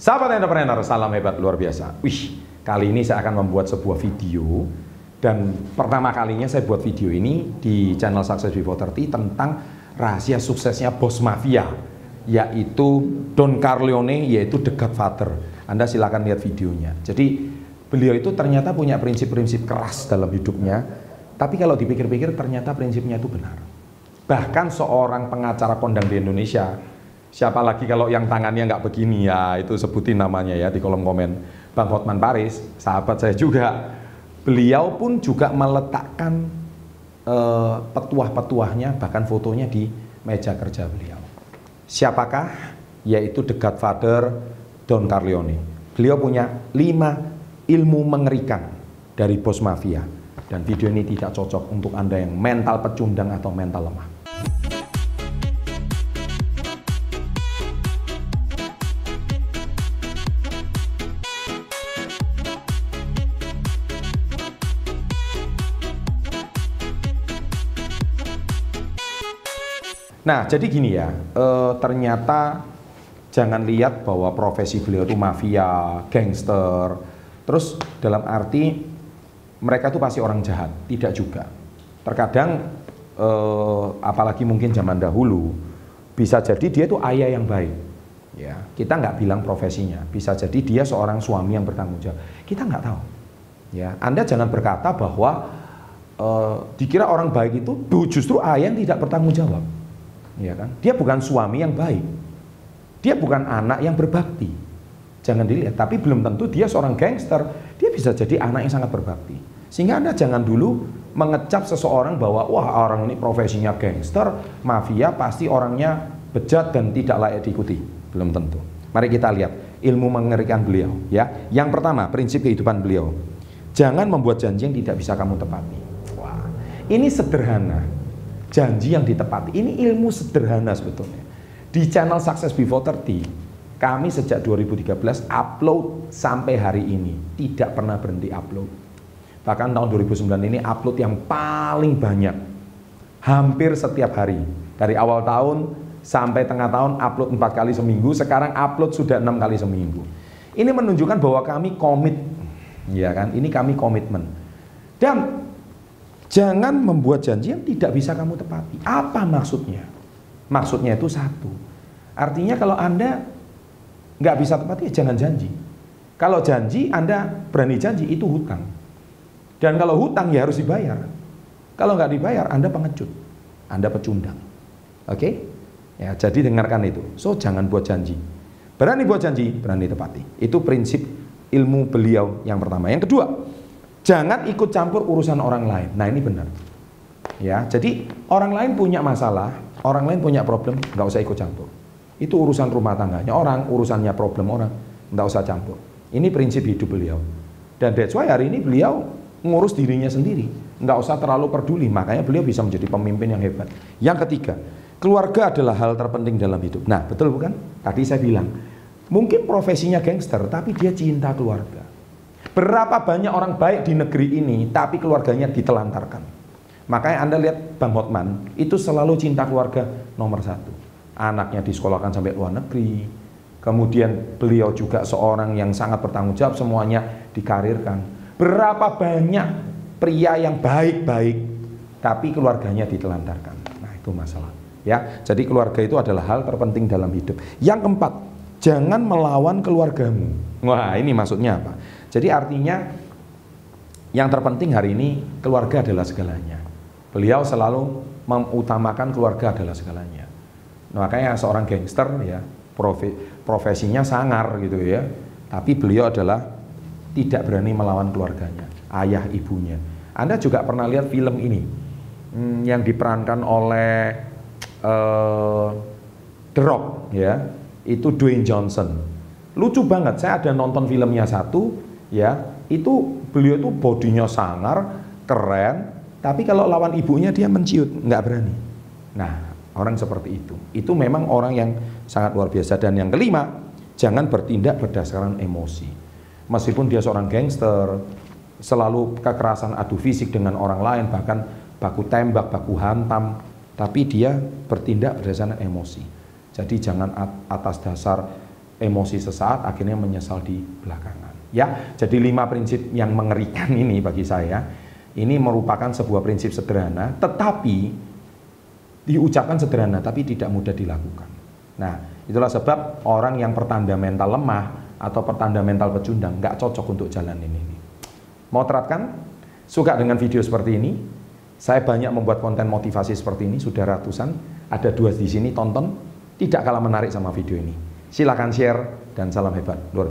Sahabat entrepreneur, salam hebat luar biasa. Wih, kali ini saya akan membuat sebuah video dan pertama kalinya saya buat video ini di channel Success Before 30 tentang rahasia suksesnya bos mafia yaitu Don Carleone yaitu The Godfather. Anda silakan lihat videonya. Jadi beliau itu ternyata punya prinsip-prinsip keras dalam hidupnya, tapi kalau dipikir-pikir ternyata prinsipnya itu benar. Bahkan seorang pengacara kondang di Indonesia Siapa lagi kalau yang tangannya nggak begini ya itu sebutin namanya ya di kolom komen. Bang Hotman Paris, sahabat saya juga. Beliau pun juga meletakkan uh, petuah-petuahnya bahkan fotonya di meja kerja beliau. Siapakah? Yaitu The Godfather Don Carleone. Beliau punya lima ilmu mengerikan dari bos mafia. Dan video ini tidak cocok untuk Anda yang mental pecundang atau mental lemah. Nah, jadi gini ya, e, ternyata jangan lihat bahwa profesi beliau itu mafia, gangster, terus dalam arti mereka itu pasti orang jahat, tidak juga. Terkadang, e, apalagi mungkin zaman dahulu, bisa jadi dia itu ayah yang baik. Ya, kita nggak bilang profesinya, bisa jadi dia seorang suami yang bertanggung jawab. Kita nggak tahu. Ya, Anda jangan berkata bahwa e, dikira orang baik itu justru ayah yang tidak bertanggung jawab ya kan? Dia bukan suami yang baik. Dia bukan anak yang berbakti. Jangan dilihat, tapi belum tentu dia seorang gangster. Dia bisa jadi anak yang sangat berbakti. Sehingga Anda jangan dulu mengecap seseorang bahwa wah orang ini profesinya gangster, mafia, pasti orangnya bejat dan tidak layak diikuti. Belum tentu. Mari kita lihat ilmu mengerikan beliau ya. Yang pertama, prinsip kehidupan beliau. Jangan membuat janji yang tidak bisa kamu tepati. Wah, ini sederhana janji yang ditepati. Ini ilmu sederhana sebetulnya. Di channel Success Before 30, kami sejak 2013 upload sampai hari ini. Tidak pernah berhenti upload. Bahkan tahun 2009 ini upload yang paling banyak. Hampir setiap hari. Dari awal tahun sampai tengah tahun upload empat kali seminggu. Sekarang upload sudah enam kali seminggu. Ini menunjukkan bahwa kami komit. Ya kan? Ini kami komitmen. Dan Jangan membuat janji yang tidak bisa kamu tepati. Apa maksudnya? Maksudnya itu satu. Artinya kalau Anda nggak bisa tepati, ya jangan janji. Kalau janji, Anda berani janji, itu hutang. Dan kalau hutang ya harus dibayar. Kalau nggak dibayar, Anda pengecut. Anda pecundang. Oke? Okay? Ya, jadi dengarkan itu. So, jangan buat janji. Berani buat janji, berani tepati. Itu prinsip ilmu beliau yang pertama. Yang kedua, Jangan ikut campur urusan orang lain. Nah ini benar. Ya, jadi orang lain punya masalah, orang lain punya problem, nggak usah ikut campur. Itu urusan rumah tangganya orang, urusannya problem orang, nggak usah campur. Ini prinsip hidup beliau. Dan that's why hari ini beliau ngurus dirinya sendiri, nggak usah terlalu peduli. Makanya beliau bisa menjadi pemimpin yang hebat. Yang ketiga, keluarga adalah hal terpenting dalam hidup. Nah, betul bukan? Tadi saya bilang, mungkin profesinya gangster, tapi dia cinta keluarga. Berapa banyak orang baik di negeri ini, tapi keluarganya ditelantarkan. Makanya Anda lihat Bang Hotman, itu selalu cinta keluarga nomor satu. Anaknya disekolahkan sampai luar negeri, kemudian beliau juga seorang yang sangat bertanggung jawab, semuanya dikarirkan. Berapa banyak pria yang baik-baik, tapi keluarganya ditelantarkan. Nah itu masalah. Ya, jadi keluarga itu adalah hal terpenting dalam hidup. Yang keempat, jangan melawan keluargamu. Wah, ini maksudnya apa? Jadi artinya yang terpenting hari ini keluarga adalah segalanya. Beliau selalu mengutamakan keluarga adalah segalanya. Nah, makanya seorang gangster ya profesinya sangar gitu ya. Tapi beliau adalah tidak berani melawan keluarganya, ayah ibunya. Anda juga pernah lihat film ini hmm, yang diperankan oleh uh, The Rock ya, itu Dwayne Johnson. Lucu banget, saya ada nonton filmnya satu, ya itu beliau itu bodinya sangar keren tapi kalau lawan ibunya dia menciut nggak berani. Nah orang seperti itu. Itu memang orang yang sangat luar biasa. Dan yang kelima jangan bertindak berdasarkan emosi. Meskipun dia seorang gangster selalu kekerasan adu fisik dengan orang lain bahkan baku tembak baku hantam tapi dia bertindak berdasarkan emosi. Jadi jangan atas dasar emosi sesaat, akhirnya menyesal di belakangan. Ya, jadi lima prinsip yang mengerikan ini bagi saya, ini merupakan sebuah prinsip sederhana, tetapi diucapkan sederhana, tapi tidak mudah dilakukan. Nah, itulah sebab orang yang pertanda mental lemah atau pertanda mental pecundang nggak cocok untuk jalan ini. Mau terapkan? Suka dengan video seperti ini? Saya banyak membuat konten motivasi seperti ini, sudah ratusan. Ada dua di sini, tonton. Tidak kalah menarik sama video ini. Silahkan share dan salam hebat. Luar